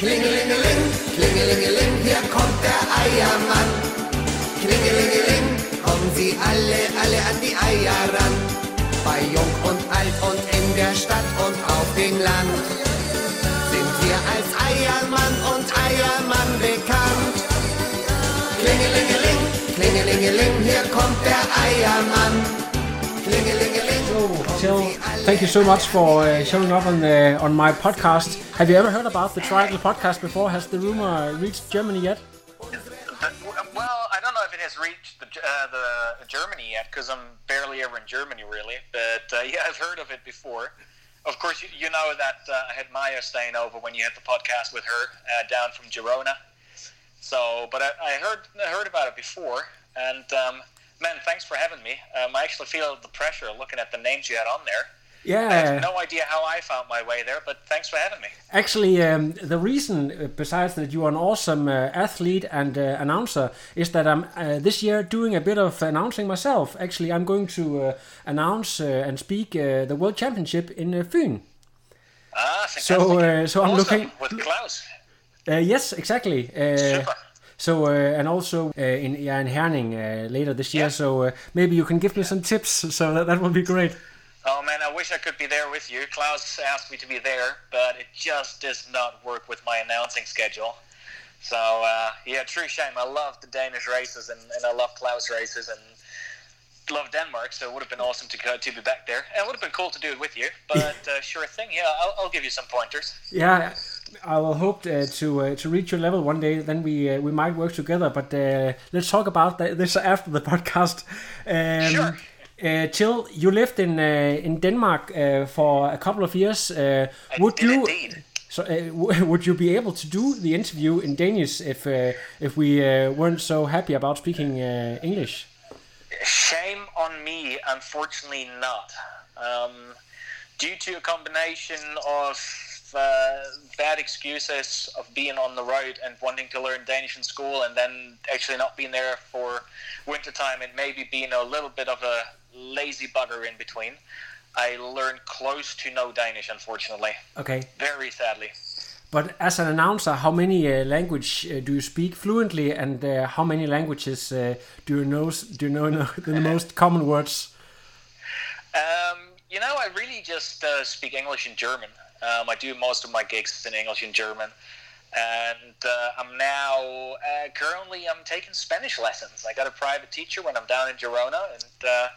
Klingelingeling, klingelingeling, hier kommt der Eiermann. Klingelingeling, kommen Sie alle, alle an die Eier ran. Bei Jung und Alt und in der Stadt und auf dem Land sind wir als Eiermann und Eiermann bekannt. Klingelingeling, klingelingeling, hier kommt der Eiermann. Klingelingeling. Thank you so much for uh, showing up on the, on my podcast. Have you ever heard about the Triangle podcast before? Has the rumor reached Germany yet? Well, I don't know if it has reached the, uh, the Germany yet because I'm barely ever in Germany, really. But uh, yeah, I've heard of it before. Of course, you, you know that uh, I had Maya staying over when you had the podcast with her uh, down from Girona. So, but I, I heard I heard about it before, and um, man, thanks for having me. Um, I actually feel the pressure looking at the names you had on there. I have Yeah. no idea how I found my way there, but thanks for having me. Actually, um, the reason, uh, besides that you are an awesome uh, athlete and uh, announcer, is that I'm uh, this year doing a bit of announcing myself. Actually, I'm going to uh, announce uh, and speak uh, the World Championship in uh, Fyn. Ah, So, fantastic. uh, so I'm Awesome, looking- with Klaus. Uh, yes, exactly. Uh, Super. So uh, and also uh, in yeah in Herning uh, later this year. Yeah. So uh, maybe you can give me some tips. So that, that would be great. Oh man, I wish I could be there with you. Klaus asked me to be there, but it just does not work with my announcing schedule. So uh, yeah, true shame. I love the Danish races and, and I love Klaus races and love Denmark. So it would have been awesome to go to be back there. And it would have been cool to do it with you. But uh, sure thing. Yeah, I'll, I'll give you some pointers. Yeah, I will hope uh, to uh, to reach your level one day. Then we uh, we might work together. But uh, let's talk about that, this after the podcast. Um, Sure. Uh, Till, you lived in uh, in Denmark uh, for a couple of years. Uh, would you? indeed. So, uh, w- would you be able to do the interview in Danish if uh, if we uh, weren't so happy about speaking uh, English? Shame on me, unfortunately not. Um, due to a combination of bad excuses of being on the road and wanting to learn Danish in school and then actually not being there for wintertime and maybe being a little bit of a lazy bugger in between, I learned close to no Danish, unfortunately. Okay. Very sadly. But as an announcer, how many uh, language uh, do you speak fluently, and uh, how many languages uh, do you know? Do you know, know the most common words? Um, you know, I really just uh, speak English and German. Um, I do most of my gigs in English and German, and uh, I'm now uh, currently I'm taking Spanish lessons. I got a private teacher when I'm down in Girona, and uh,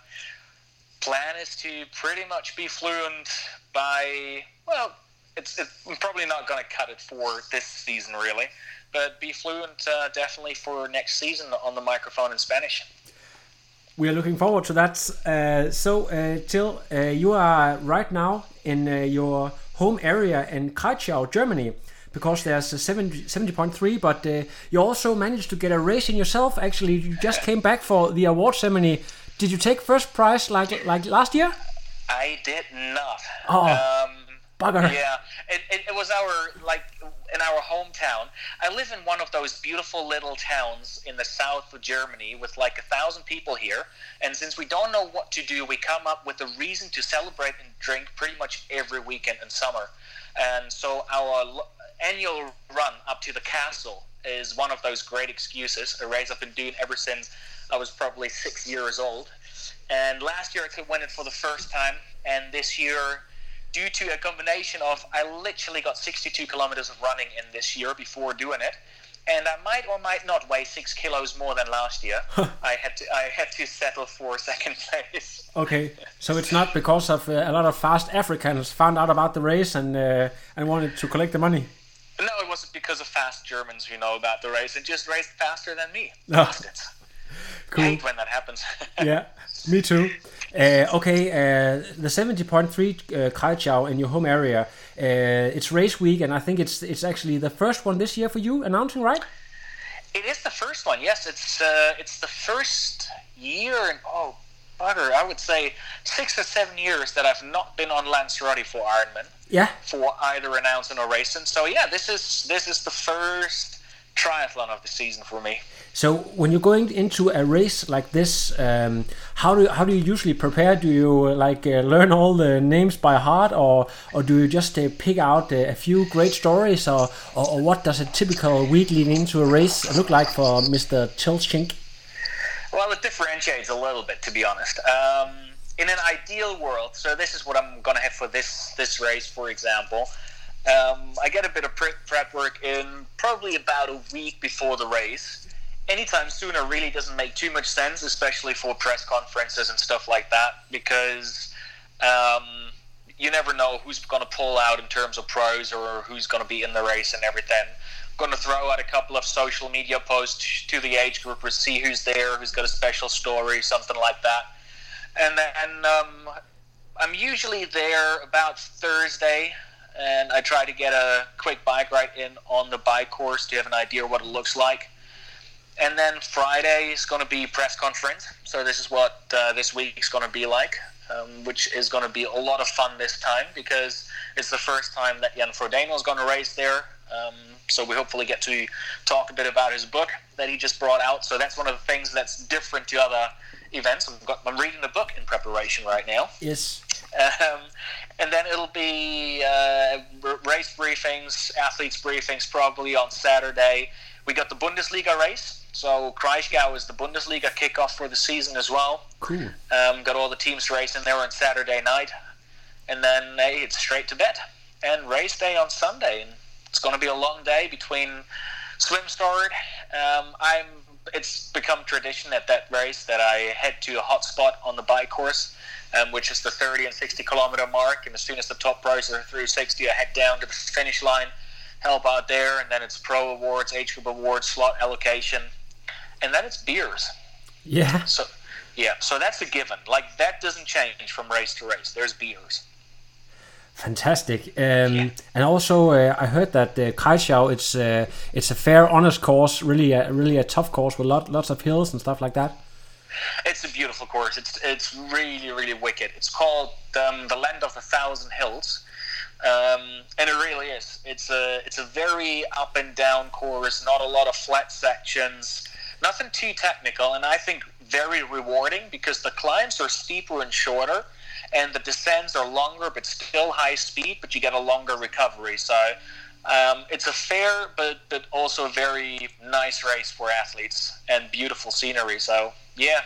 plan is to pretty much be fluent by well, it's, it's I'm probably not going to cut it for this season really, but be fluent uh, definitely for next season on the microphone in Spanish. We are looking forward to that. Uh, so, uh, Till, uh, you are right now in uh, your home area in Kraichgau, Germany, because there's a 70, 70.3, but uh, you also managed to get a race in yourself. Actually, you just came back for the award ceremony. Did you take first prize like like last year? I did not. Oh. Um, Bugger. Yeah, it, it, it was our like in our hometown. I live in one of those beautiful little towns in the south of Germany with like a thousand people here. And since we don't know what to do, we come up with a reason to celebrate and drink pretty much every weekend in summer. And so our annual run up to the castle is one of those great excuses. A race I've been doing ever since I was probably six years old. And last year I could win it for the first time, and this year due to a combination of I literally got 62 kilometers of running in this year before doing it, and I might or might not weigh six kilos more than last year. I had to I had to settle for second place. Okay, so it's not because of uh, a lot of fast Africans found out about the race and uh, and wanted to collect the money. No, it wasn't because of fast Germans who know about the race and just raced faster than me. No. Cool. hate when that happens. yeah, me too. Uh, okay, uh, the 70.3 uh, in your home area. Uh, it's race week, and I think it's it's actually the first one this year for you announcing, right? It is the first one. Yes, it's uh, it's the first year in oh bugger, I would say six or seven years that I've not been on Lanzarote for Ironman Yeah. for either announcing or racing. So yeah, this is this is the first triathlon of the season for me. So when you're going into a race like this, um, how do how do you usually prepare? Do you uh, like uh, learn all the names by heart, or or do you just uh, pick out uh, a few great stories, or, or or what does a typical week leading into a race look like for Mr. Till Schenk? Well, it differentiates a little bit, to be honest. Um, in an ideal world, so this is what I'm going to have for this this race, for example. Um, I get a bit of prep work in probably about a week before the race. Anytime sooner really doesn't make too much sense, especially for press conferences and stuff like that, because um, you never know who's going to pull out in terms of pros or who's going to be in the race and everything. going to throw out a couple of social media posts to the age group see who's there, who's got a special story, something like that. And then um, I'm usually there about Thursday, and I try to get a quick bike ride in on the bike course to have an idea what it looks like. And then Friday is going to be press conference. So this is what uh, this week's going to be like, um, which is going to be a lot of fun this time because it's the first time that Jan Frodeno is going to race there. Um, so we hopefully get to talk a bit about his book that he just brought out. So that's one of the things that's different to other events. I've got, I'm reading the book in preparation right now. Yes. Um, and then it'll be uh, race briefings, athletes briefings probably on Saturday. We got the Bundesliga race. So Kraichgau is the Bundesliga kickoff for the season as well. Cool. Um, got all the teams racing there on Saturday night. And then hey, it's straight to bed. And race day on Sunday. And it's going to be a long day between swim start. Um, I'm. It's become tradition at that race that I head to a hot spot on the bike course, um, which is the 30 and 60 kilometer mark. And as soon as the top pros are through 60, I head down to the finish line, help out there, and then it's pro awards, age group awards, slot allocation, and then it's beers. Yeah. So, yeah, so that's a given. Like that doesn't change from race to race. There's beers. Fantastic. Um, And also, uh, I heard that uh, Kraichgau, it's uh, it's a fair, honest course. Really, a, really a tough course with lot, lots of hills and stuff like that. It's a beautiful course. It's it's really really wicked. It's called um, the Land of a Thousand Hills, um, and it really is. It's a it's a very up and down course. Not a lot of flat sections. Nothing too technical, and I think very rewarding because the climbs are steeper and shorter, and the descents are longer but still high speed. But you get a longer recovery. So. Um, it's a fair but but also very nice race for athletes and beautiful scenery. So yeah,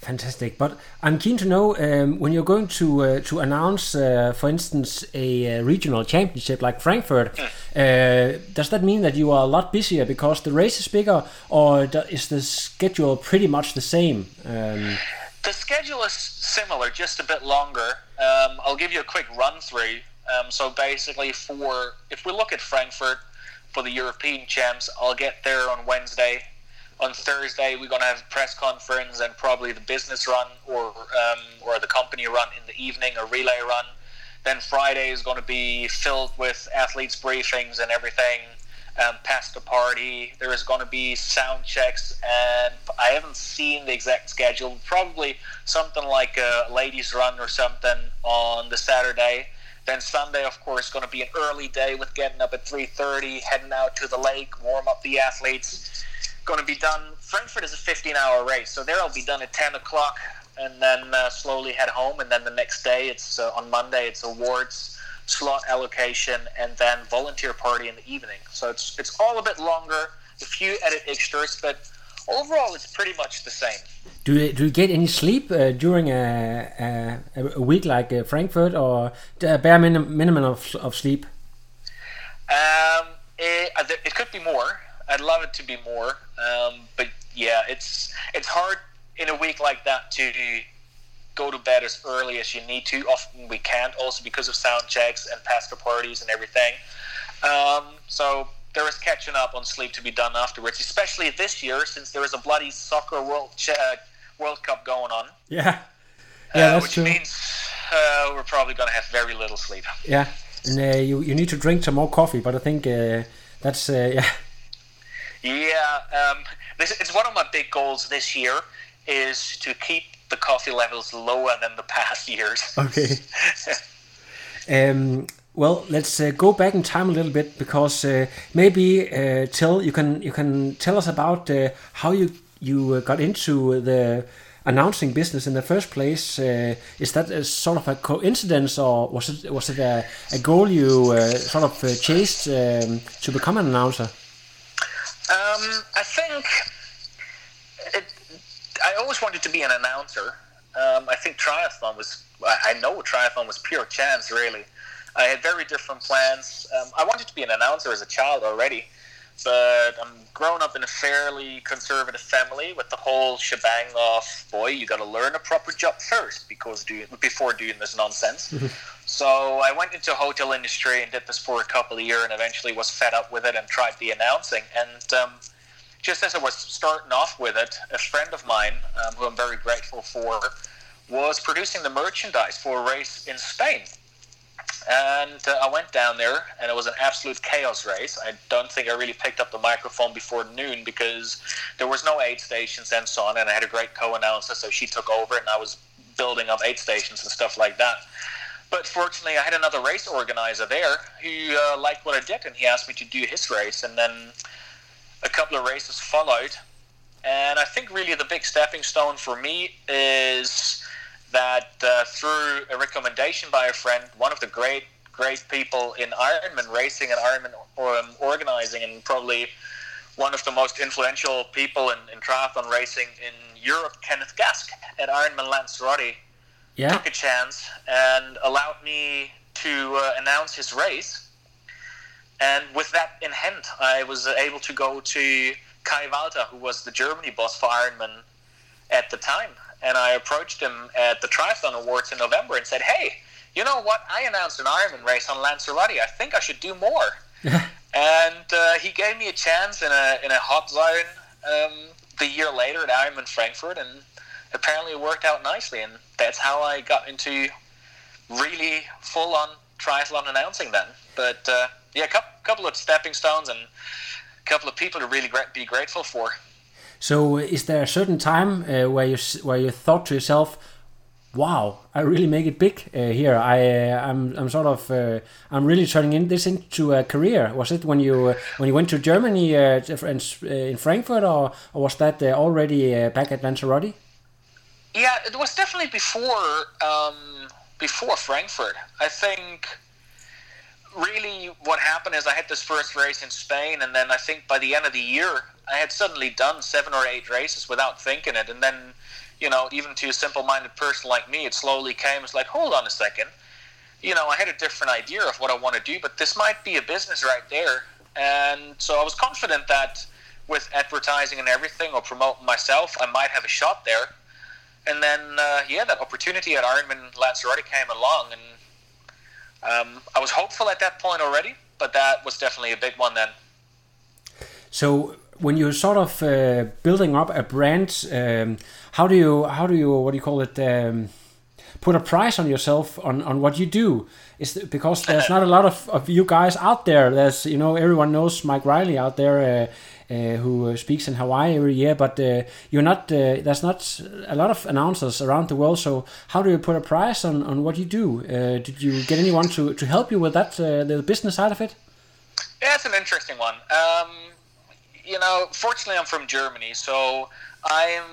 Fantastic. But I'm keen to know um, when you're going to uh, to announce, uh, for instance, a uh, regional championship like Frankfurt. Uh, does that mean that you are a lot busier because the race is bigger, or is the schedule pretty much the same? Um, The schedule is similar, just a bit longer. Um, I'll give you a quick run through. Um, so basically, for if we look at Frankfurt for the European champs, I'll get there on Wednesday. On Thursday, we're going to have a press conference and probably the business run or um, or the company run in the evening, a relay run. Then Friday is going to be filled with athletes briefings and everything. Um, past the party, there is going to be sound checks, and I haven't seen the exact schedule. Probably something like a ladies' run or something on the Saturday. Then Sunday, of course, going to be an early day with getting up at 3:30, heading out to the lake, warm up the athletes. Going to be done. Frankfurt is a 15-hour race, so there I'll be done at 10 o'clock, and then uh, slowly head home. And then the next day, it's uh, on Monday, it's awards, slot allocation, and then volunteer party in the evening. So it's it's all a bit longer, a few edit extras, but overall, it's pretty much the same. do you, do you get any sleep uh, during a, a, a week like uh, Frankfurt, or a bare minim- minimum of, of sleep? Um, it, uh, it could be more. I'd love it to be more, um, but yeah, it's it's hard in a week like that to go to bed as early as you need to. Often we can't, also because of sound checks and past the parties and everything. Um, so there is catching up on sleep to be done afterwards, especially this year since there is a bloody soccer world uh, World Cup going on. Yeah, yeah, uh, that's which true. means uh, we're probably going to have very little sleep. Yeah, and uh, you you need to drink some more coffee, but I think uh, that's uh, yeah. Yeah, um, this, it's one of my big goals this year is to keep the coffee levels lower than the past years. Okay. um, well, let's uh, go back in time a little bit because uh, maybe uh, Till you can you can tell us about uh, how you you uh, got into the announcing business in the first place. Uh, is that a sort of a coincidence, or was it was it a, a goal you uh, sort of uh, chased um, to become an announcer? Um, I think it, I always wanted to be an announcer. Um, I think triathlon was, I know triathlon was pure chance, really. I had very different plans. Um, I wanted to be an announcer as a child already, but I'm grown up in a fairly conservative family with the whole shebang of, boy, you got to learn a proper job first because do, before doing this nonsense. So I went into hotel industry and did this for a couple of years and eventually was fed up with it and tried the announcing. And um, just as I was starting off with it, a friend of mine, um, who I'm very grateful for, was producing the merchandise for a race in Spain. And uh, I went down there, and it was an absolute chaos race. I don't think I really picked up the microphone before noon because there was no aid stations and so on. And I had a great co-announcer, so she took over, and I was building up aid stations and stuff like that. But fortunately, I had another race organizer there who uh, liked what I did, and he asked me to do his race. And then a couple of races followed. And I think really the big stepping stone for me is that uh, through a recommendation by a friend, one of the great, great people in Ironman racing and Ironman um, organizing, and probably one of the most influential people in, in triathlon racing in Europe, Kenneth Gasque at Ironman Lanzarote, Yeah. took a chance and allowed me to uh, announce his race. And with that in hand, I was able to go to Kai Walter, who was the Germany boss for Ironman at the time. And I approached him at the Triathlon Awards in November and said, Hey, you know what? I announced an Ironman race on Lanzarote. I think I should do more. and uh, he gave me a chance in a, in a hot zone um, the year later at Ironman Frankfurt. And apparently it worked out nicely. And that's how I got into really full on triathlon announcing then. But uh, yeah, a couple, couple of stepping stones and a couple of people to really gra- be grateful for. So, is there a certain time uh, where you where you thought to yourself, "Wow, I really make it big uh, here. I uh, I'm I'm sort of uh, I'm really turning in this into a career." Was it when you uh, when you went to Germany uh, in, Frankfurt, or, or was that already back at Lanzarote? Yeah, it was definitely before um, before Frankfurt. I think really what happened is I had this first race in Spain, and then I think by the end of the year, I had suddenly done seven or eight races without thinking it, and then you know, even to a simple-minded person like me, it slowly came. It's like, hold on a second, you know, I had a different idea of what I want to do, but this might be a business right there, and so I was confident that with advertising and everything or promoting myself, I might have a shot there. And then, uh, yeah, that opportunity at Ironman Lanzarote came along, and um, I was hopeful at that point already, but that was definitely a big one then. So when you're sort of uh, building up a brand, um, how do you how do you what do you call it? Um, put a price on yourself on, on what you do is th- because there's not a lot of, of you guys out there there's you know everyone knows mike reilly out there uh, uh, who uh, speaks in hawaii every year but uh, you're not uh, there's not a lot of announcers around the world so how do you put a price on, on what you do uh, did you get anyone to, to help you with that uh, the business side of it Yeah, it's an interesting one. Um, you know, fortunately, I'm from Germany, so I'm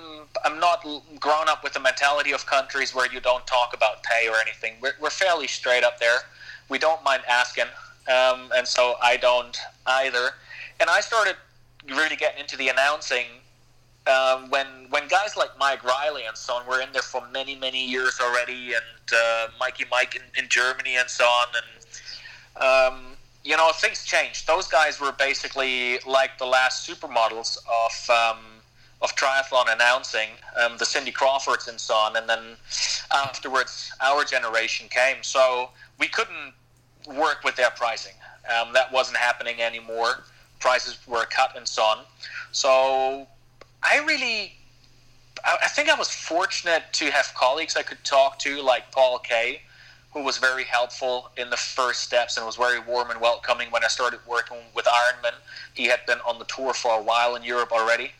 I'm not grown up with the mentality of countries where you don't talk about pay or anything. We're, we're fairly straight up there. We don't mind asking, um, and so I don't either. And I started really getting into the announcing um, when when guys like Mike Reilly and so on were in there for many many years already, and uh, Mikey Mike in, in Germany and so on, and um, you know things changed. Those guys were basically like the last supermodels of um, of triathlon announcing, um, the Cindy Crawfords and so on, and then afterwards our generation came. So we couldn't work with their pricing. Um, that wasn't happening anymore. Prices were cut and so on. So I really, I, think I was fortunate to have colleagues I could talk to, like Paul Kaye, who was very helpful in the first steps and was very warm and welcoming when I started working with Ironman. He had been on the tour for a while in Europe already.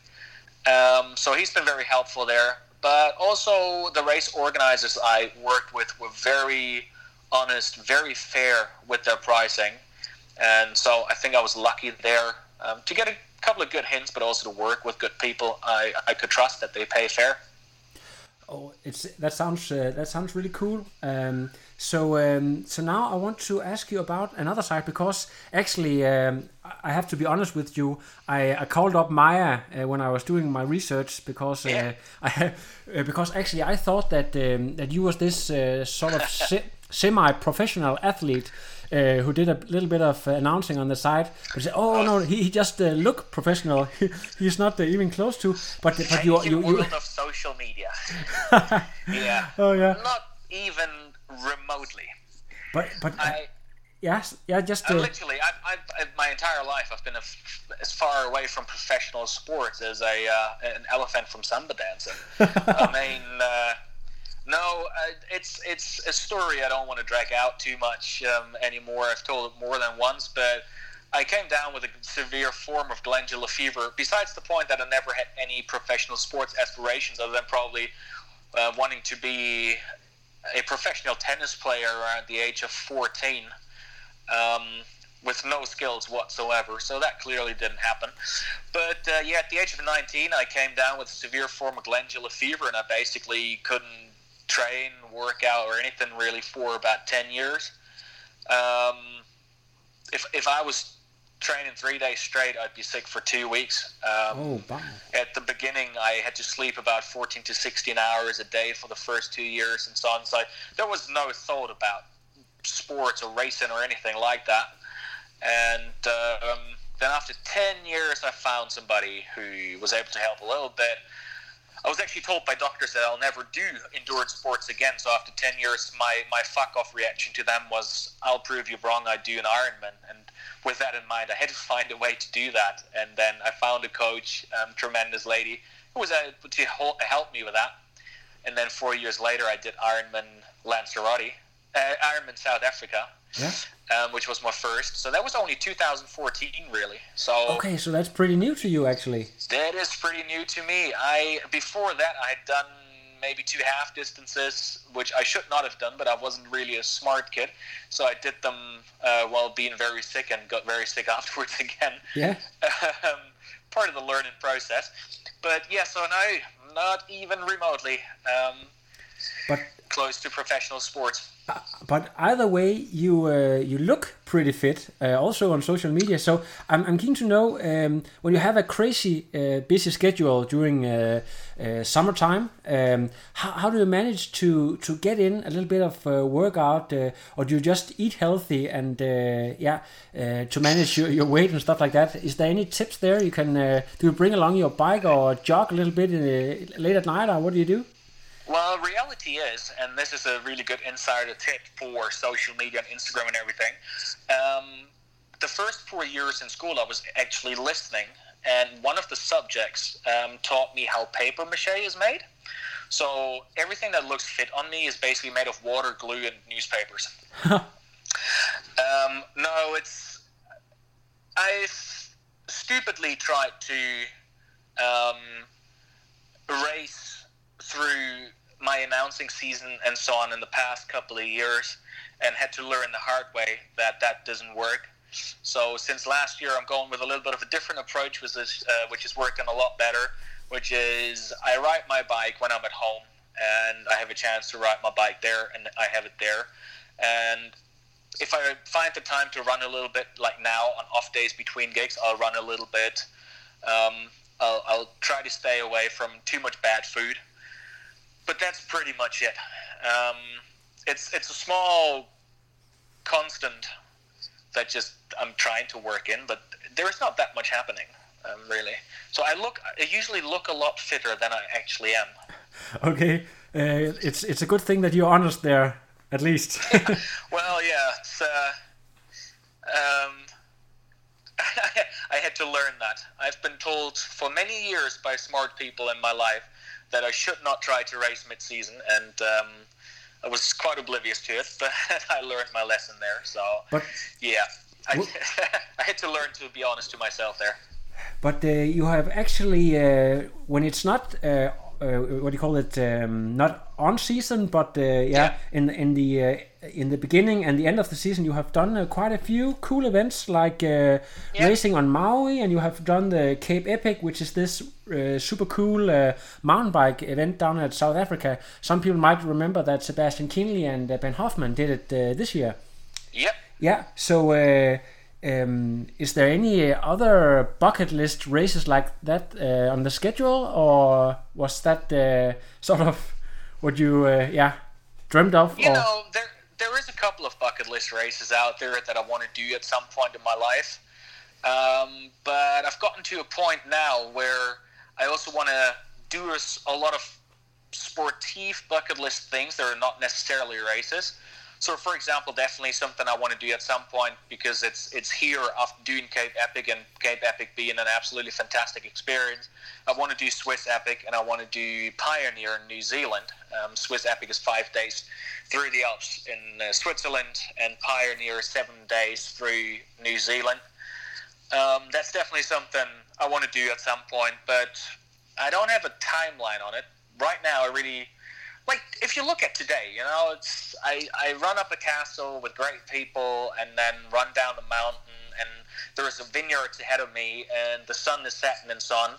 Um, so he's been very helpful there. But also the race organizers I worked with were very honest, very fair with their pricing. And so I think I was lucky there um, to get a couple of good hints, but also to work with good people I, I could trust that they pay fair. Oh, it's that sounds uh, that sounds really cool. Um, so um, so now I want to ask you about another side because actually um, I have to be honest with you. I, I called up Maya uh, when I was doing my research because uh, Yeah. I uh, because actually I thought that um, that you was this uh, sort of se- semi-professional athlete. Uh, who did a little bit of uh, announcing on the side, but said, "Oh no, he, he just uh, look professional. He's not uh, even close to." But but you you, you world of social media. yeah. oh yeah, Not even remotely. but but uh, I, yes, yeah, just uh, literally, I've, I've, I've- my entire life, I've been a f as far away from professional sports as a uh, an elephant from samba dancing. I mean, uh, no, uh, it's it's a story I don't want to drag out too much um, anymore. I've told it more than once, but I came down with a severe form of glandular fever. Besides the point that I never had any professional sports aspirations, other than probably uh, wanting to be a professional tennis player at the age of 14 um, with no skills whatsoever. So that clearly didn't happen. But uh, yeah, at the age of 19, I came down with a severe form of glandular fever, and I basically couldn't train, work out, or anything really for about 10 years. Um, if, if I was training three days straight, I'd be sick for two weeks. Um, oh, wow. at the beginning, I had to sleep about 14 to 16 hours a day for the first two years and so on. So there was no thought about sports or racing or anything like that. And um, then after 10 years, I found somebody who was able to help a little bit. I was actually told by doctors that I'll never do endurance sports again. So after 10 years, my, my fuck off reaction to them was, I'll prove you wrong, I do an Ironman. And with that in mind, I had to find a way to do that. And then I found a coach, um, tremendous lady, who was able to help me with that. And then four years later, I did Ironman Lanzarote, uh, Ironman South Africa, Yeah. Um, which was my first. So that was only 2014, really. So Okay, so that's pretty new to you, actually. that is pretty new to me. I before that I had done maybe two half distances, which I should not have done, but I wasn't really a smart kid, so I did them uh, while being very sick and got very sick afterwards again. Yeah. um, part of the learning process. But yeah, so now not even remotely um, But close to professional sports. But either way, you uh, you look pretty fit. Uh, also on social media. So I'm, I'm keen to know um, when you have a crazy uh, busy schedule during uh, uh, summertime. Um, how, how do you manage to to get in a little bit of uh, workout, or do you just eat healthy and yeah to manage your, your weight and stuff like that? Is there any tips there you can do? You bring along your bike or jog a little bit in, late at night, or what do you do? Well, reality is, and this is a really good insider tip for social media and Instagram and everything. Um, the first four years in school, I was actually listening, and one of the subjects um, taught me how paper mache is made. So everything that looks fit on me is basically made of water, glue, and newspapers. um, no, it's I've stupidly tried to um, race through my announcing season and so on in the past couple of years and had to learn the hard way that that doesn't work. So since last year, I'm going with a little bit of a different approach, which is uh, which is working a lot better. Which is I ride my bike when I'm at home, and I have a chance to ride my bike there, and I have it there. And if I find the time to run a little bit, like now on off days between gigs, I'll run a little bit. Um, I'll, I'll try to stay away from too much bad food but that's pretty much it. Um, it's it's a small constant that just I'm trying to work in, but there is not that much happening, um, really. So I look, I usually look a lot fitter than I actually am. Okay, uh, it's it's a good thing that you're honest there, at least. Well, yeah, it's, uh, um, I had to learn that. I've been told for many years by smart people in my life that I should not try to race mid-season, and um, I was quite oblivious to it. But I learned my lesson there. So, But yeah, I, I had to learn to be honest to myself there. But uh, you have actually, uh, when it's not, uh, uh, what do you call it, um, not on season, but uh, yeah, Yeah. in in the uh, in the beginning and the end of the season, you have done uh, quite a few cool events like uh, Yeah. racing on Maui, and you have done the Cape Epic, which is this uh, super cool uh, mountain bike event down at South Africa. Some people might remember that Sebastian Kienle and uh, Ben Hoffman did it uh, this year. Yep. Yeah. So, uh, um, is there any other bucket list races like that uh, on the schedule, or was that uh, sort of what you, uh, yeah, dreamt of? You or? know, there there is a couple of bucket list races out there that I want to do at some point in my life. Um, but I've gotten to a point now where I also want to do a lot of sportive bucket list things that are not necessarily races. So, for example, definitely something I want to do at some point because it's it's here after doing Cape Epic and Cape Epic being an absolutely fantastic experience. I want to do Swiss Epic and I want to do Pioneer in New Zealand. Um, Swiss Epic is five days through the Alps in uh, Switzerland, and Pioneer seven days through New Zealand. Um, that's definitely something I want to do at some point, but I don't have a timeline on it. Right now, I really like if you look at today, you know, it's I, I run up a castle with great people and then run down the mountain and there is a vineyard ahead of me and the sun is setting and so on.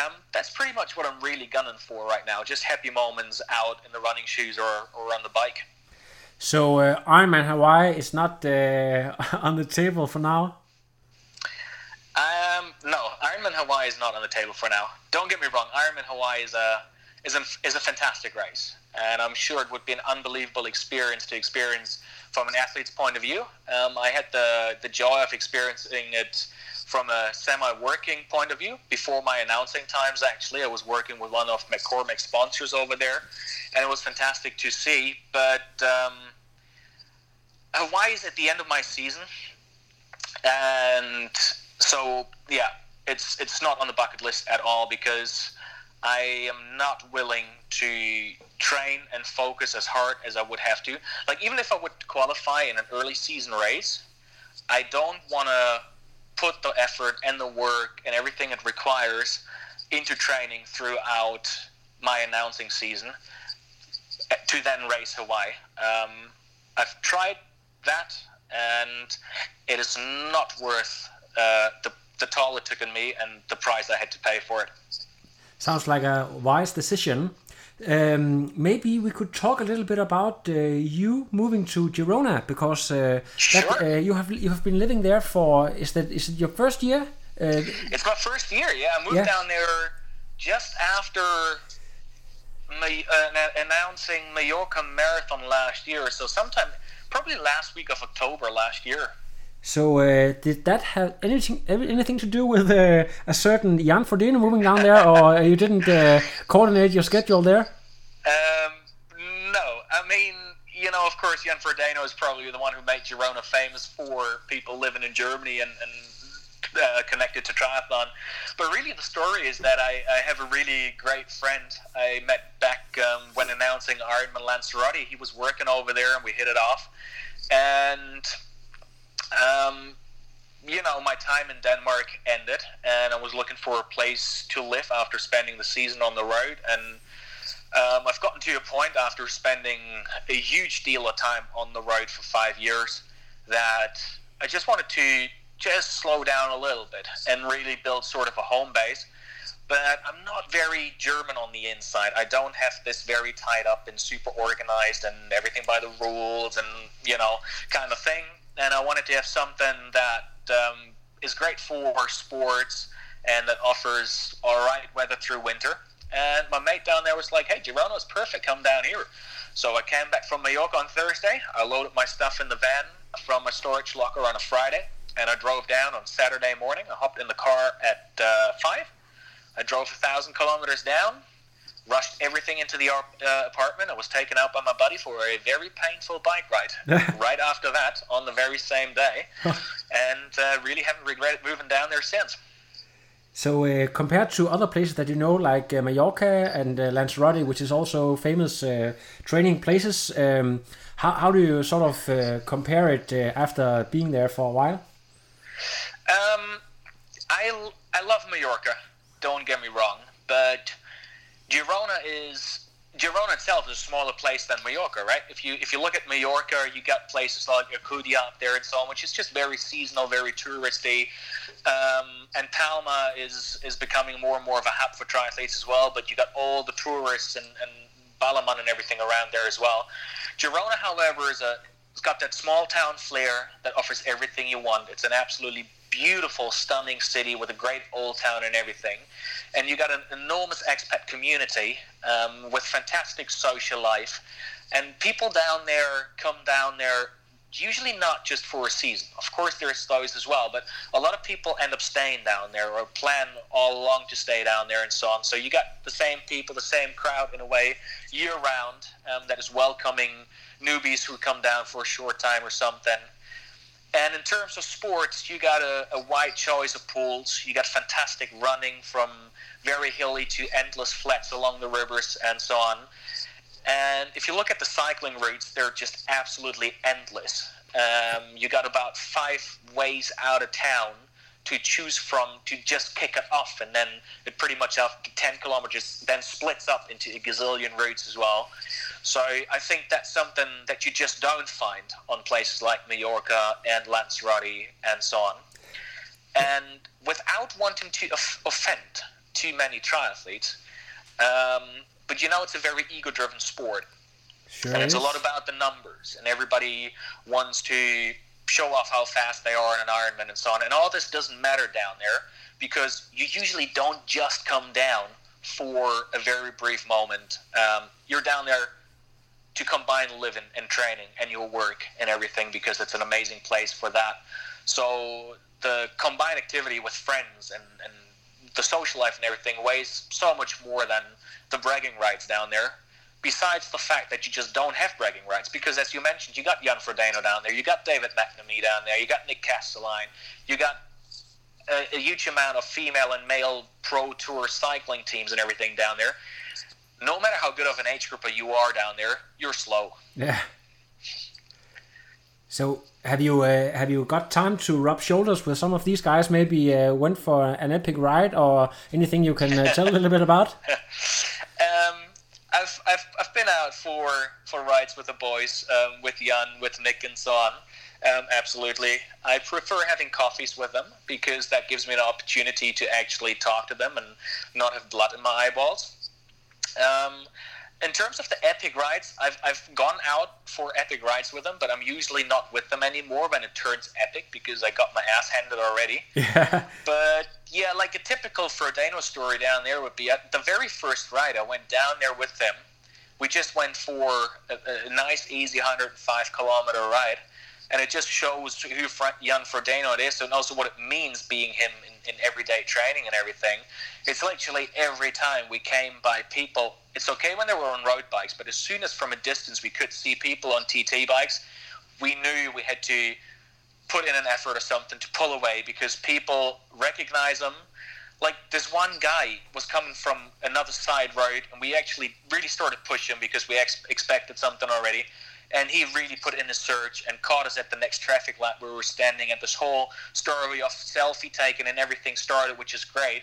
Um, that's pretty much what I'm really gunning for right now. Just happy moments out in the running shoes or, or on the bike. So, uh, Ironman Hawaii is not uh, on the table for now. Um, no, Ironman Hawaii is not on the table for now. Don't get me wrong. Ironman Hawaii is a is a is a fantastic race, and I'm sure it would be an unbelievable experience to experience from an athlete's point of view. Um, I had the the joy of experiencing it from a semi-working point of view before my announcing times. Actually, I was working with one of McCormack's sponsors over there, and it was fantastic to see. But um, Hawaii is at the end of my season, and so yeah, it's it's not on the bucket list at all because I am not willing to train and focus as hard as I would have to. Like even if I would qualify in an early season race, I don't want to put the effort and the work and everything it requires into training throughout my announcing season uh, to then race Hawaii. Um, I've tried that, and it is not worth uh, the the toll it took on me and the price I had to pay for it. Sounds like a wise decision. Um, maybe we could talk a little bit about uh, you moving to Girona because uh, Sure. that, uh, you have you have been living there for is that is it your first year? Uh, It's my first year. Yeah, I moved Yeah. down there just after my, uh, announcing Mallorca Marathon last year. So sometime, probably last week of October last year. So uh, did that have anything anything to do with uh, a certain Jan Frodeno moving down there, or you didn't uh, coordinate your schedule there? Um, no, I mean, you know, of course, Jan Frodeno is probably the one who made Girona famous for people living in Germany and, and uh, connected to triathlon. But really, the story is that I, I have a really great friend I met back um, when announcing Ironman Lanzarote. He was working over there, and we hit it off. And um, you know, my time in Denmark ended, and I was looking for a place to live after spending the season on the road. And um, I've gotten to a point after spending a huge deal of time on the road for five years that I just wanted to just slow down a little bit and really build sort of a home base. But I'm not very German on the inside. I don't have this very tied up and super organized and everything by the rules and, you know, kind of thing. And I wanted to have something that um, is great for sports and that offers all right weather through winter. And my mate down there was like, hey, Girona perfect. Come down here. So I came back from Mallorca on Thursday. I loaded my stuff in the van from my storage locker on a Friday. And I drove down on Saturday morning. I hopped in the car at uh, 5. I drove a thousand kilometers down, rushed everything into the uh, apartment. I was taken out by my buddy for a very painful bike ride right after that on the very same day, and uh, really haven't regretted moving down there since. So uh, compared to other places that you know, like uh, Mallorca and uh, Lanzarote, which is also famous uh, training places, um, how, how do you sort of uh, compare it uh, after being there for a while? Um, I, I love Mallorca, don't get me wrong, but Girona is Girona itself is a smaller place than Mallorca, right? If you if you look at Mallorca, you got places like Alcudia up there and so on, which is just very seasonal, very touristy. Um, and Palma is is becoming more and more of a hub for triathletes as well. But you got all the tourists and, and Ballermann and everything around there as well. Girona, however, is a it's got that small town flair that offers everything you want. It's an absolutely beautiful, stunning city with a great old town and everything. And you got an enormous expat community um, with fantastic social life. And people down there come down there usually not just for a season. Of course, there's those as well, but a lot of people end up staying down there or plan all along to stay down there and so on. So you got the same people, the same crowd in a way, year round, um, that is welcoming newbies who come down for a short time or something. And in terms of sports, you got a, a wide choice of pools. You got fantastic running from very hilly to endless flats along the rivers and so on. And if you look at the cycling routes, they're just absolutely endless. Um, you got about five ways out of town to choose from to just kick it off, and then it pretty much after 10 kilometers then splits up into a gazillion routes as well. So I think that's something that you just don't find on places like Mallorca and Lanzarote and so on. And without wanting to offend too many triathletes, um, but you know it's a very ego-driven sport, sure and it's is. a lot about the numbers, and everybody wants to show off how fast they are in an Ironman and so on. And all this doesn't matter down there because you usually don't just come down for a very brief moment. Um, you're down there to combine living and training and your work and everything because it's an amazing place for that. So the combined activity with friends and, and the social life and everything weighs so much more than the bragging rights down there. Besides the fact that you just don't have bragging rights, because as you mentioned, you got Jan Frodeno down there, you got David McNamee down there, you got Nick Kastelein, you got a, a huge amount of female and male pro tour cycling teams and everything down there no matter how good of an age grouper you are down there, you're slow. Yeah. So have you uh, have you got time to rub shoulders with some of these guys? Maybe uh, went for an epic ride or anything you can uh, tell a little bit about? um, I've, I've I've been out for for rides with the boys, um, with Jan, with Nick, and so on. Um, absolutely, I prefer having coffees with them because that gives me an opportunity to actually talk to them and not have blood in my eyeballs. Um, in terms of the epic rides, I've, I've gone out for epic rides with them, but I'm usually not with them anymore when it turns epic because I got my ass handed already. Yeah. But yeah, like a typical Frodeno story down there would be at the very first ride, I went down there with them. We just went for a, a nice, easy 105 kilometer ride. And it just shows who Jan Frodeno is and also what it means being him in, in everyday training and everything. It's literally every time we came by people. It's okay when they were on road bikes, but as soon as from a distance we could see people on TT bikes, we knew we had to put in an effort or something to pull away because people recognize them. Like this one guy was coming from another side road, and we actually really started pushing because we ex- expected something already and he really put in a search and caught us at the next traffic light where we were standing and this whole story of selfie taking and everything started which is great.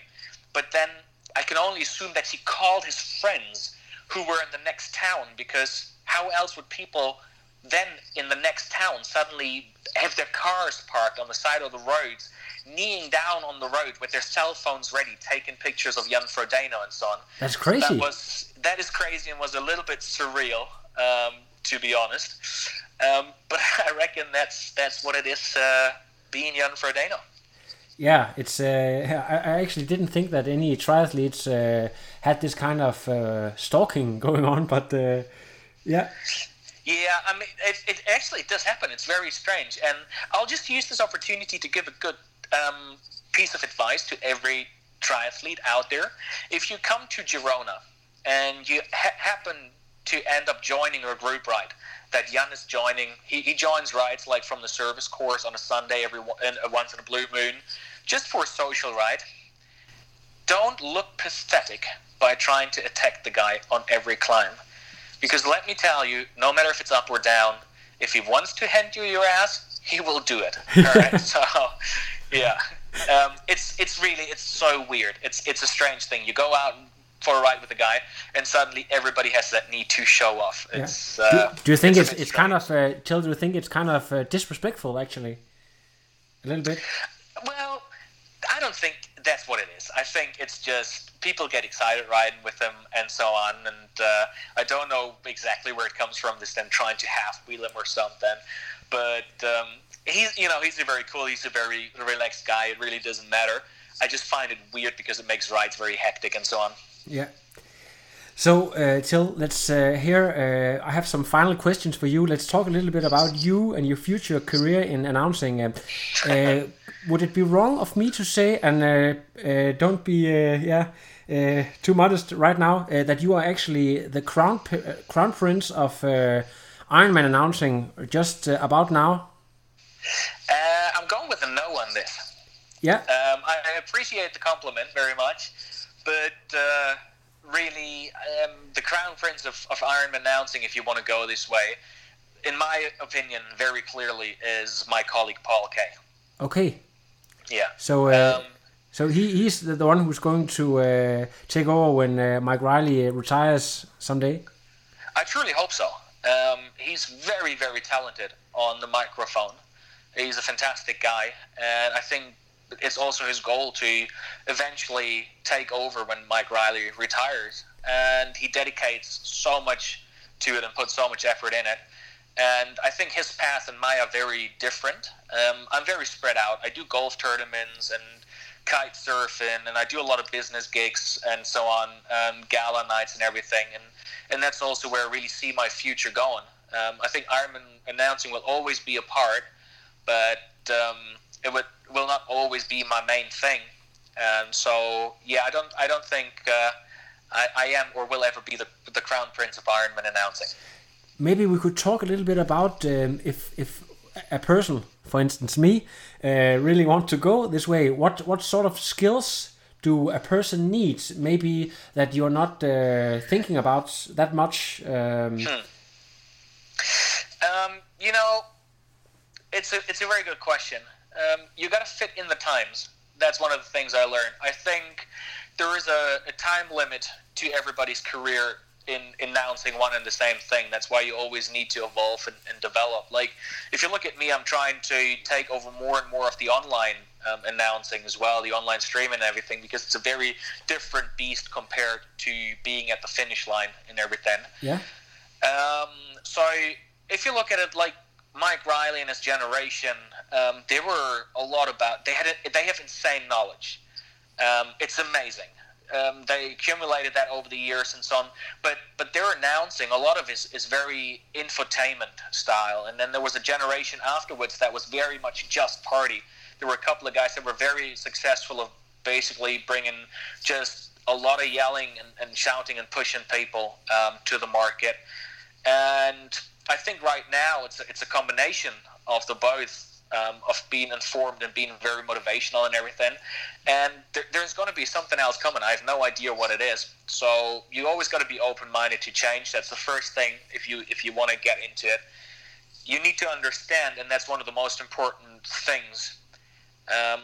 But then i can only assume that he called his friends who were in the next town because how else would people then in the next town suddenly have their cars parked on the side of the roads kneeling down on the road with their cell phones ready taking pictures of Jan Frodeno and so on? That's crazy. that was that is crazy and was a little bit surreal. Um, to be honest. Um, but I reckon that's that's what it is uh, being Jan Frodeno. Yeah, it's. Uh, I, I actually didn't think that any triathletes uh, had this kind of uh, stalking going on, but uh, yeah. Yeah, I mean, it, it actually does happen. It's very strange, and I'll just use this opportunity to give a good um, piece of advice to every triathlete out there. If you come to Girona and you ha- happen to end up joining a group ride that Jan is joining. He, he joins rides like from the service course on a Sunday every one, uh, once in a blue moon, just for a social ride. Don't look pathetic by trying to attack the guy on every climb, because let me tell you, no matter if it's up or down, if he wants to hand you your ass, he will do it. All right, so yeah, um, it's it's really it's so weird. It's it's a strange thing. You go out for a ride with a guy, and suddenly everybody has that need to show off. It's, do, uh, do you think a it's it's kind of uh, Till? Do you think it's kind of uh, disrespectful actually? A little bit. Well, I don't think that's what it is. I think it's just people get excited riding with them and so on. And uh, I don't know exactly where it comes from. This them trying to half wheel him or something. But um, he's you know he's a very cool. He's a very relaxed guy. It really doesn't matter. I just find it weird because it makes rides very hectic and so on. Yeah. So, uh, Till, let's uh, here. Uh, I have some final questions for you. Let's talk a little bit about you and your future career in announcing. Uh, uh, would it be wrong of me to say, and uh, uh, don't be uh, yeah uh, too modest right now, uh, that you are actually the crown uh, crown prince of uh, Ironman announcing just uh, about now? Uh, I'm going with a no on this. Yeah. Um, I appreciate the compliment very much, but uh, really, um, the crown prince of, of Ironman announcing, if you want to go this way, in my opinion, very clearly is my colleague Paul Kaye. Okay. Yeah. So. Uh, Um, So he, he's the, the one who's going to uh, take over when uh, Mike Reilly uh, retires someday. I truly hope so. Um, he's very, very talented on the microphone. He's a fantastic guy, and I think it's also his goal to eventually take over when Mike Reilly retires. And he dedicates so much to it and puts so much effort in it. And I think his path and mine are very different. Um, I'm very spread out. I do golf tournaments and kite surfing, and I do a lot of business gigs and so on, um, gala nights and everything. And and that's also where I really see my future going. Um, I think Ironman announcing will always be a part, but um, it would, will not always be my main thing. Um, so yeah, I don't I don't think uh, I, I am or will ever be the the crown prince of Ironman announcing. Maybe we could talk a little bit about um, if if a person, for instance me, uh, really want to go this way. What what sort of skills do a person need? Maybe that you're not uh, thinking about that much. Um, Um, you know, it's a it's a very good question. Um, you got to fit in the times. That's one of the things I learned. I think there is a, a time limit to everybody's career in announcing one and the same thing. That's why you always need to evolve and, and develop. Like, if you look at me, I'm trying to take over more and more of the online um, announcing as well, the online streaming and everything, because it's a very different beast compared to being at the finish line and everything. yeah. Um, so if you look at it like Mike Reilly and his generation, um, they were a lot about they had a, they have insane knowledge. Um, it's amazing. Um, they accumulated that over the years and so on. But but they're announcing a lot of is is very infotainment style. And then there was a generation afterwards that was very much just party. There were a couple of guys that were very successful of basically bringing just a lot of yelling and, and shouting and pushing people um, to the market. And I think right now it's a, it's a combination of the both. Um, of being informed and being very motivational and everything, and there, there's going to be something else coming. I have no idea what it is. So you always got to be open-minded to change. That's the first thing if you if you want to get into it. You need to understand, and that's one of the most important things. Um,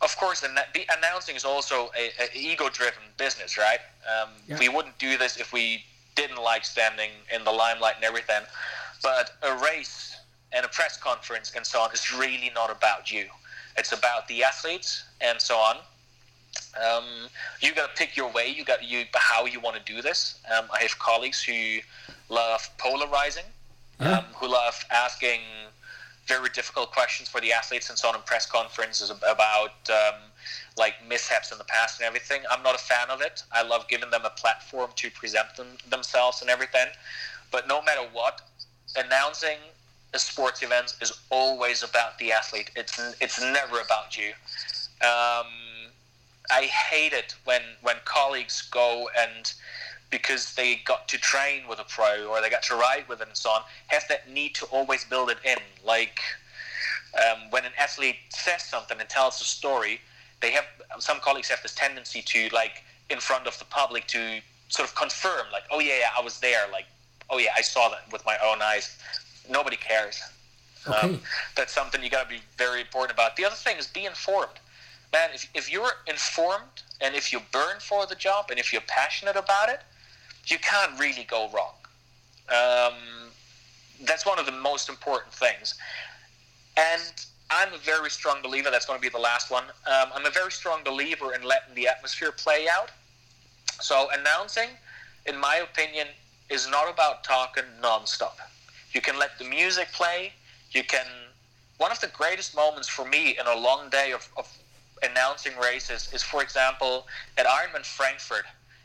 of course, and announcing is also a, a ego-driven business, right? Um, Yeah. We wouldn't do this if we didn't like standing in the limelight and everything. But a race and a press conference and so on is really not about you. It's about the athletes and so on. Um, you got to pick your way. You got you how you want to do this. Um, I have colleagues who love polarizing, Yeah. um, who love asking very difficult questions for the athletes and so on in press conferences about um, like mishaps in the past and everything. I'm not a fan of it. I love giving them a platform to present them, themselves and everything. But no matter what, announcing a sports event is always about the athlete. It's it's never about you. Um, I hate it when when colleagues go and because they got to train with a pro or they got to ride with it and so on, have that need to always build it in. Like um, when an athlete says something and tells a story, they have some colleagues have this tendency to like in front of the public to sort of confirm, like, oh yeah, yeah I was there, like, oh yeah, I saw that with my own eyes. Nobody cares. Okay. Um, that's something you got to be very important about. The other thing is be informed. Man, if, if you're informed and if you burn for the job and if you're passionate about it, you can't really go wrong. Um, that's one of the most important things. And I'm a very strong believer, that's going to be the last one. Um, I'm a very strong believer in letting the atmosphere play out. So, announcing, in my opinion, is not about talking nonstop. You can let the music play. You can. One of the greatest moments for me in a long day of, of announcing races is, for example, at Ironman Frankfurt.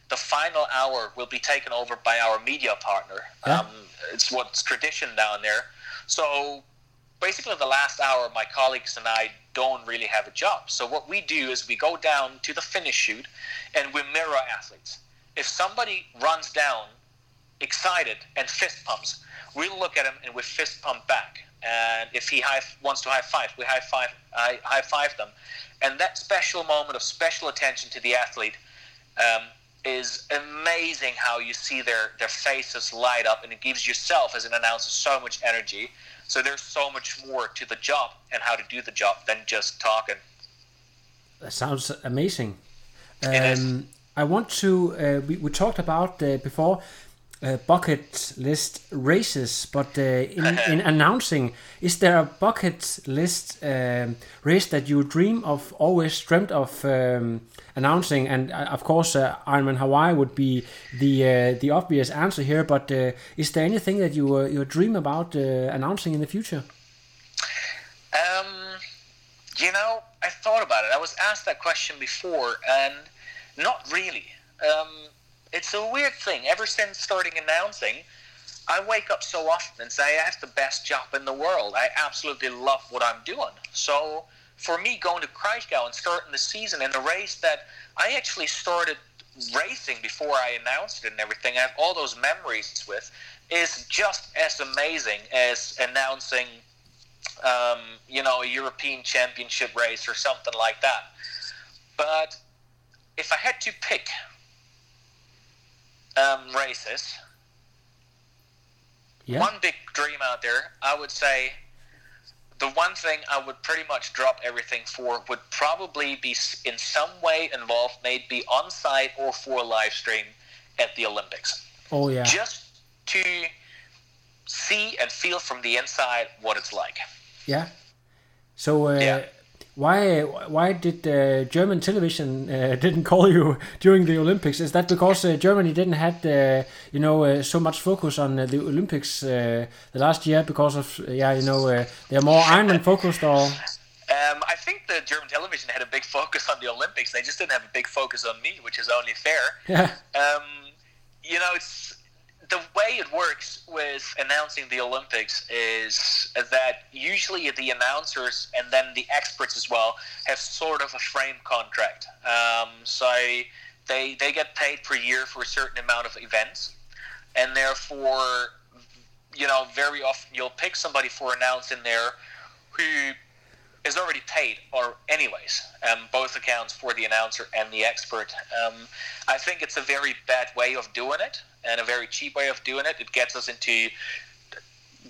The final hour will be taken over by our media partner. Yeah. Um, it's what's tradition down there. So basically the last hour my colleagues and i don't really have a job. So what we do is we go down to the finish chute and we mirror athletes. If somebody runs down excited and fist pumps we look at him and we fist pump back. And if he high, wants to high five we high five high, five them. And that special moment of special attention to the athlete um, is amazing how you see their, their faces light up and it gives yourself as an announcer so much energy so there's so much more to the job and how to do the job than just talking. That sounds amazing. Um, I want to. Uh, we, we talked about uh, before uh, bucket list races, but uh, in, in announcing, is there a bucket list um, race that you dream of, always dreamt of um, announcing? And uh, of course, uh, Ironman Hawaii would be the uh, the obvious answer here. But uh, is there anything that you uh, you dream about uh, announcing in the future? Um, you know, I thought about it. I was asked that question before, and not really. Um, it's a weird thing. Ever since starting announcing, I wake up so often and say I have the best job in the world. I absolutely love what I'm doing. So for me, going to Kraichgau and starting the season in a race that I actually started racing before I announced it and everything, I have all those memories with, is just as amazing as announcing, um, you know, a European Championship race or something like that. But if I had to pick um, races, Yeah. one big dream out there, I would say the one thing I would pretty much drop everything for would probably be in some way involved, maybe on site or for a live stream at the Olympics. Oh yeah. Just to see and feel from the inside what it's like. Yeah. So uh, Yeah. Why why did uh, German television uh, didn't call you during the Olympics? Is that because uh, Germany didn't had uh, you know uh, so much focus on uh, the Olympics uh, the last year because of yeah you know uh, they're more Ironman focused or Um, I think the German television had a big focus on the Olympics. They just didn't have a big focus on me, which is only fair. yeah Um, you know, it's the way it works with announcing the Olympics is that usually the announcers and then the experts as well have sort of a frame contract. Um, so they they get paid per year for a certain amount of events, and therefore, you know, very often you'll pick somebody for announcing there who is already paid or anyways um, both accounts for the announcer and the expert um, i think it's a very bad way of doing it and a very cheap way of doing it it gets us into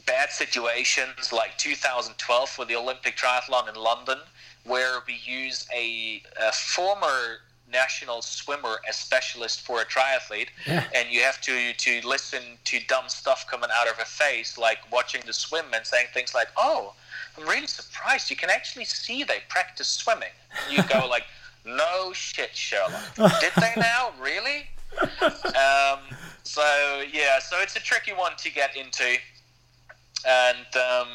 bad situations like 2012 for the olympic triathlon in london where we use a, a former national swimmer as specialist for a triathlete Yeah. and you have to to listen to dumb stuff coming out of her face like watching the swim and saying things like oh i'm really surprised you can actually see they practice swimming you go like no shit sherlock did they now really um, so yeah so it's a tricky one to get into and um,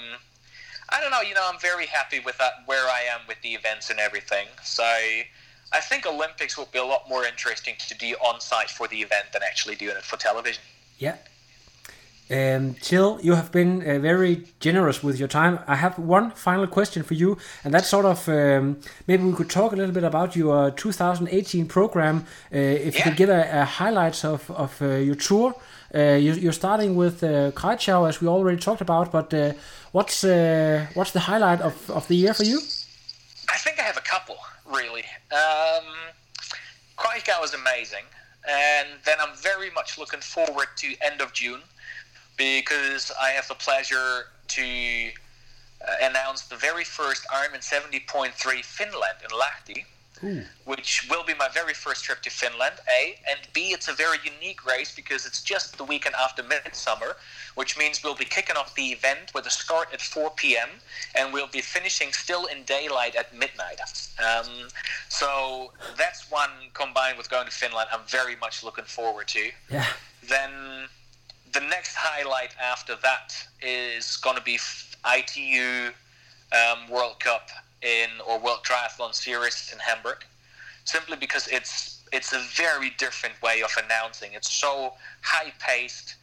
I don't know. You know, I'm very happy with that, where I am with the events and everything. So I think Olympics would be a lot more interesting to do on site for the event than actually doing it for television. yeah. Um, Till, you have been uh, very generous with your time. I have one final question for you, and that's sort of um, maybe we could talk a little bit about your 2018 program. Uh, if you could give a, a highlights of of uh, your tour. Uh, you, you're starting with uh, as we already talked about, but uh, what's uh, what's the highlight of, of the year for you? I think I have a couple, really. Um, Kraichgau was amazing, and then I'm very much looking forward to end of June because I have the pleasure to uh, announce the very first Ironman 70.3 Finland in Lahti, which will be my very first trip to Finland, A. And B, it's a very unique race because it's just the weekend after Midsummer, which means we'll be kicking off the event with a start at 4 p.m. and we'll be finishing still in daylight at midnight. Um, so that's one combined with going to Finland I'm very much looking forward to Yeah. then the next highlight after that is going to be ITU um, World Cup in or World Triathlon Series in Hamburg, simply because it's it's a very different way of announcing. It's so high paced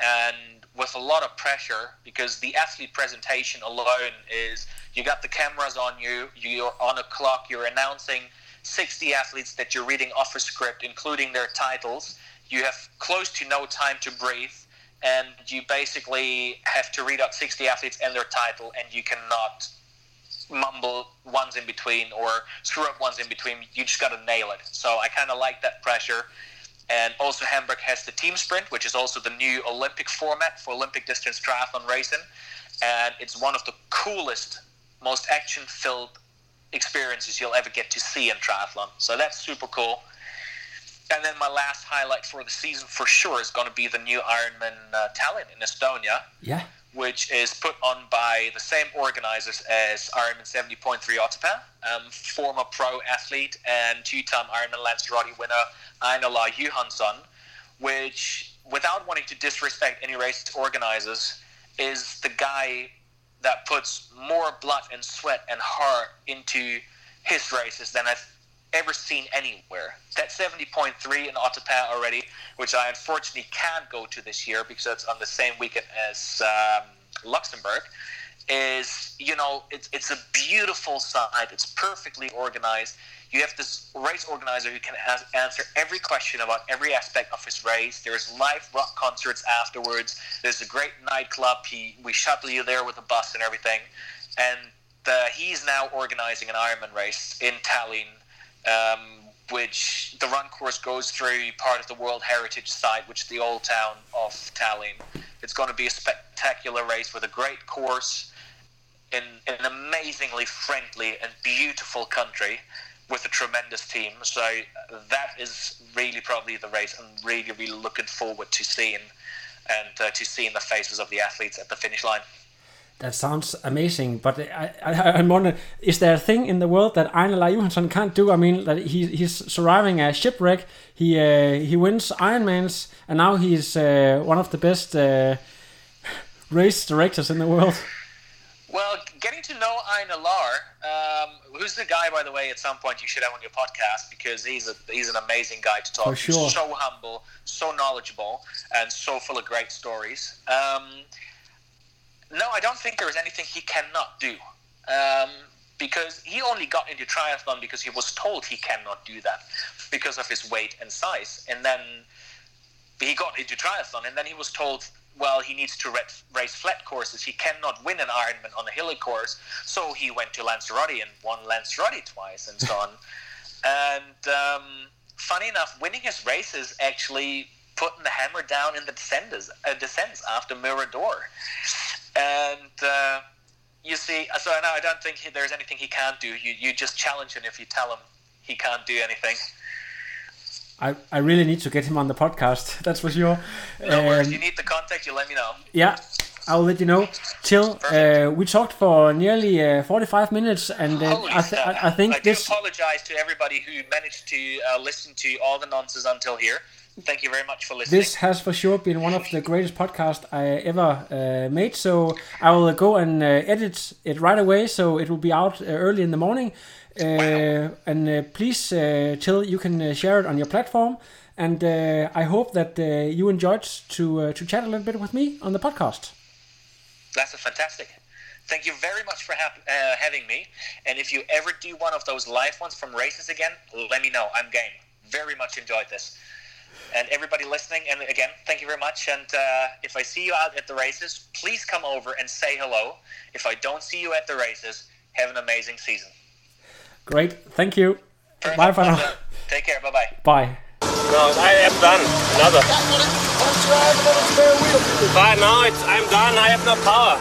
and with a lot of pressure because the athlete presentation alone is you got the cameras on you, you're on a clock, you're announcing 60 athletes that you're reading off a script, including their titles. You have close to no time to breathe, and you basically have to read out 60 athletes and their title, and you cannot mumble ones in between or screw up ones in between. You just got to nail it. So I kind of like that pressure. And also, Hamburg has the team sprint, which is also the new Olympic format for Olympic distance triathlon racing. And it's one of the coolest, most action filled experiences you'll ever get to see in triathlon. So that's super cool. And then my last highlight for the season for sure is going to be the new Ironman uh, Tallinn in Estonia Yeah. which is put on by the same organizers as Ironman 70.3 Otepää, um, former pro athlete and two-time Ironman Lanzarote winner Ain-Alar Juhanson, which, without wanting to disrespect any race organizers, is the guy that puts more blood and sweat and heart into his races than I've ever seen anywhere. That 70.3 in Otepää already, which I unfortunately can't go to this year because it's on the same weekend as um, Luxembourg, is, you know, it's, it's a beautiful site. It's perfectly organized. You have this race organizer who can answer every question about every aspect of his race. There's live rock concerts afterwards. There's a great nightclub. He, we shuttle you there with a bus and everything. And uh, he's now organizing an Ironman race in Tallinn um, which the run course goes through part of the World Heritage Site, which is the old town of Tallinn. It's going to be a spectacular race with a great course in, in an amazingly friendly and beautiful country with a tremendous team. So that is really probably the race I'm really, really looking forward to seeing and uh, to seeing the faces of the athletes at the finish line. That sounds amazing, but I, I, I'm wondering, is there a thing in the world that Ain-Alar Juhanson can't do? I mean, that he, he's surviving a shipwreck, he uh, he wins Ironmans, and now he's uh, one of the best uh, race directors in the world. Well, getting to know Ain-Alar, um, who's the guy, by the way, at some point you should have on your podcast because he's a he's an amazing guy to talk to. sure. So humble, so knowledgeable, and so full of great stories. Um, no, I don't think there is anything he cannot do. Um, because he only got into triathlon because he was told he cannot do that because of his weight and size. And then he got into triathlon, and then he was told, well, he needs to race flat courses. He cannot win an Ironman on a hilly course. So he went to Lanzarote and won Lanzarote twice and so on. And um, funny enough, winning his races actually putting the hammer down in the descenders, uh, descents after Mirador. And uh, you see, so no, I don't think he, there's anything he can't do. You, you just challenge him if you tell him he can't do anything. I, I really need to get him on the podcast. That's for sure. No worries. Um, You need the contact, you let me know. Yeah, I'll let you know. Till uh, we talked for nearly uh, 45 minutes, and uh, I, th- I, I think I do this. apologize to everybody who managed to uh, listen to all the nonsense until here. Thank you very much for listening. This has for sure been one of the greatest podcasts I ever uh, made. So I will go and uh, edit it right away, so it will be out uh, early in the morning. Uh, And uh, please, uh, Till, you can uh, share it on your platform. and uh, I hope that uh, you enjoyed to uh, to chat a little bit with me on the podcast. That's a fantastic. Thank you very much for hap- uh, having me. And if you ever do one of those live ones from races again, let me know. I'm game. Very much enjoyed this. And everybody listening, and again, thank you very much. And uh, if I see you out at the races, please come over and say hello. If I don't see you at the races, have an amazing season. Great, thank you. Very Bye much for now. Take care. Bye bye. Bye. No, I am done. Another. But now it's, I'm done. I have no power.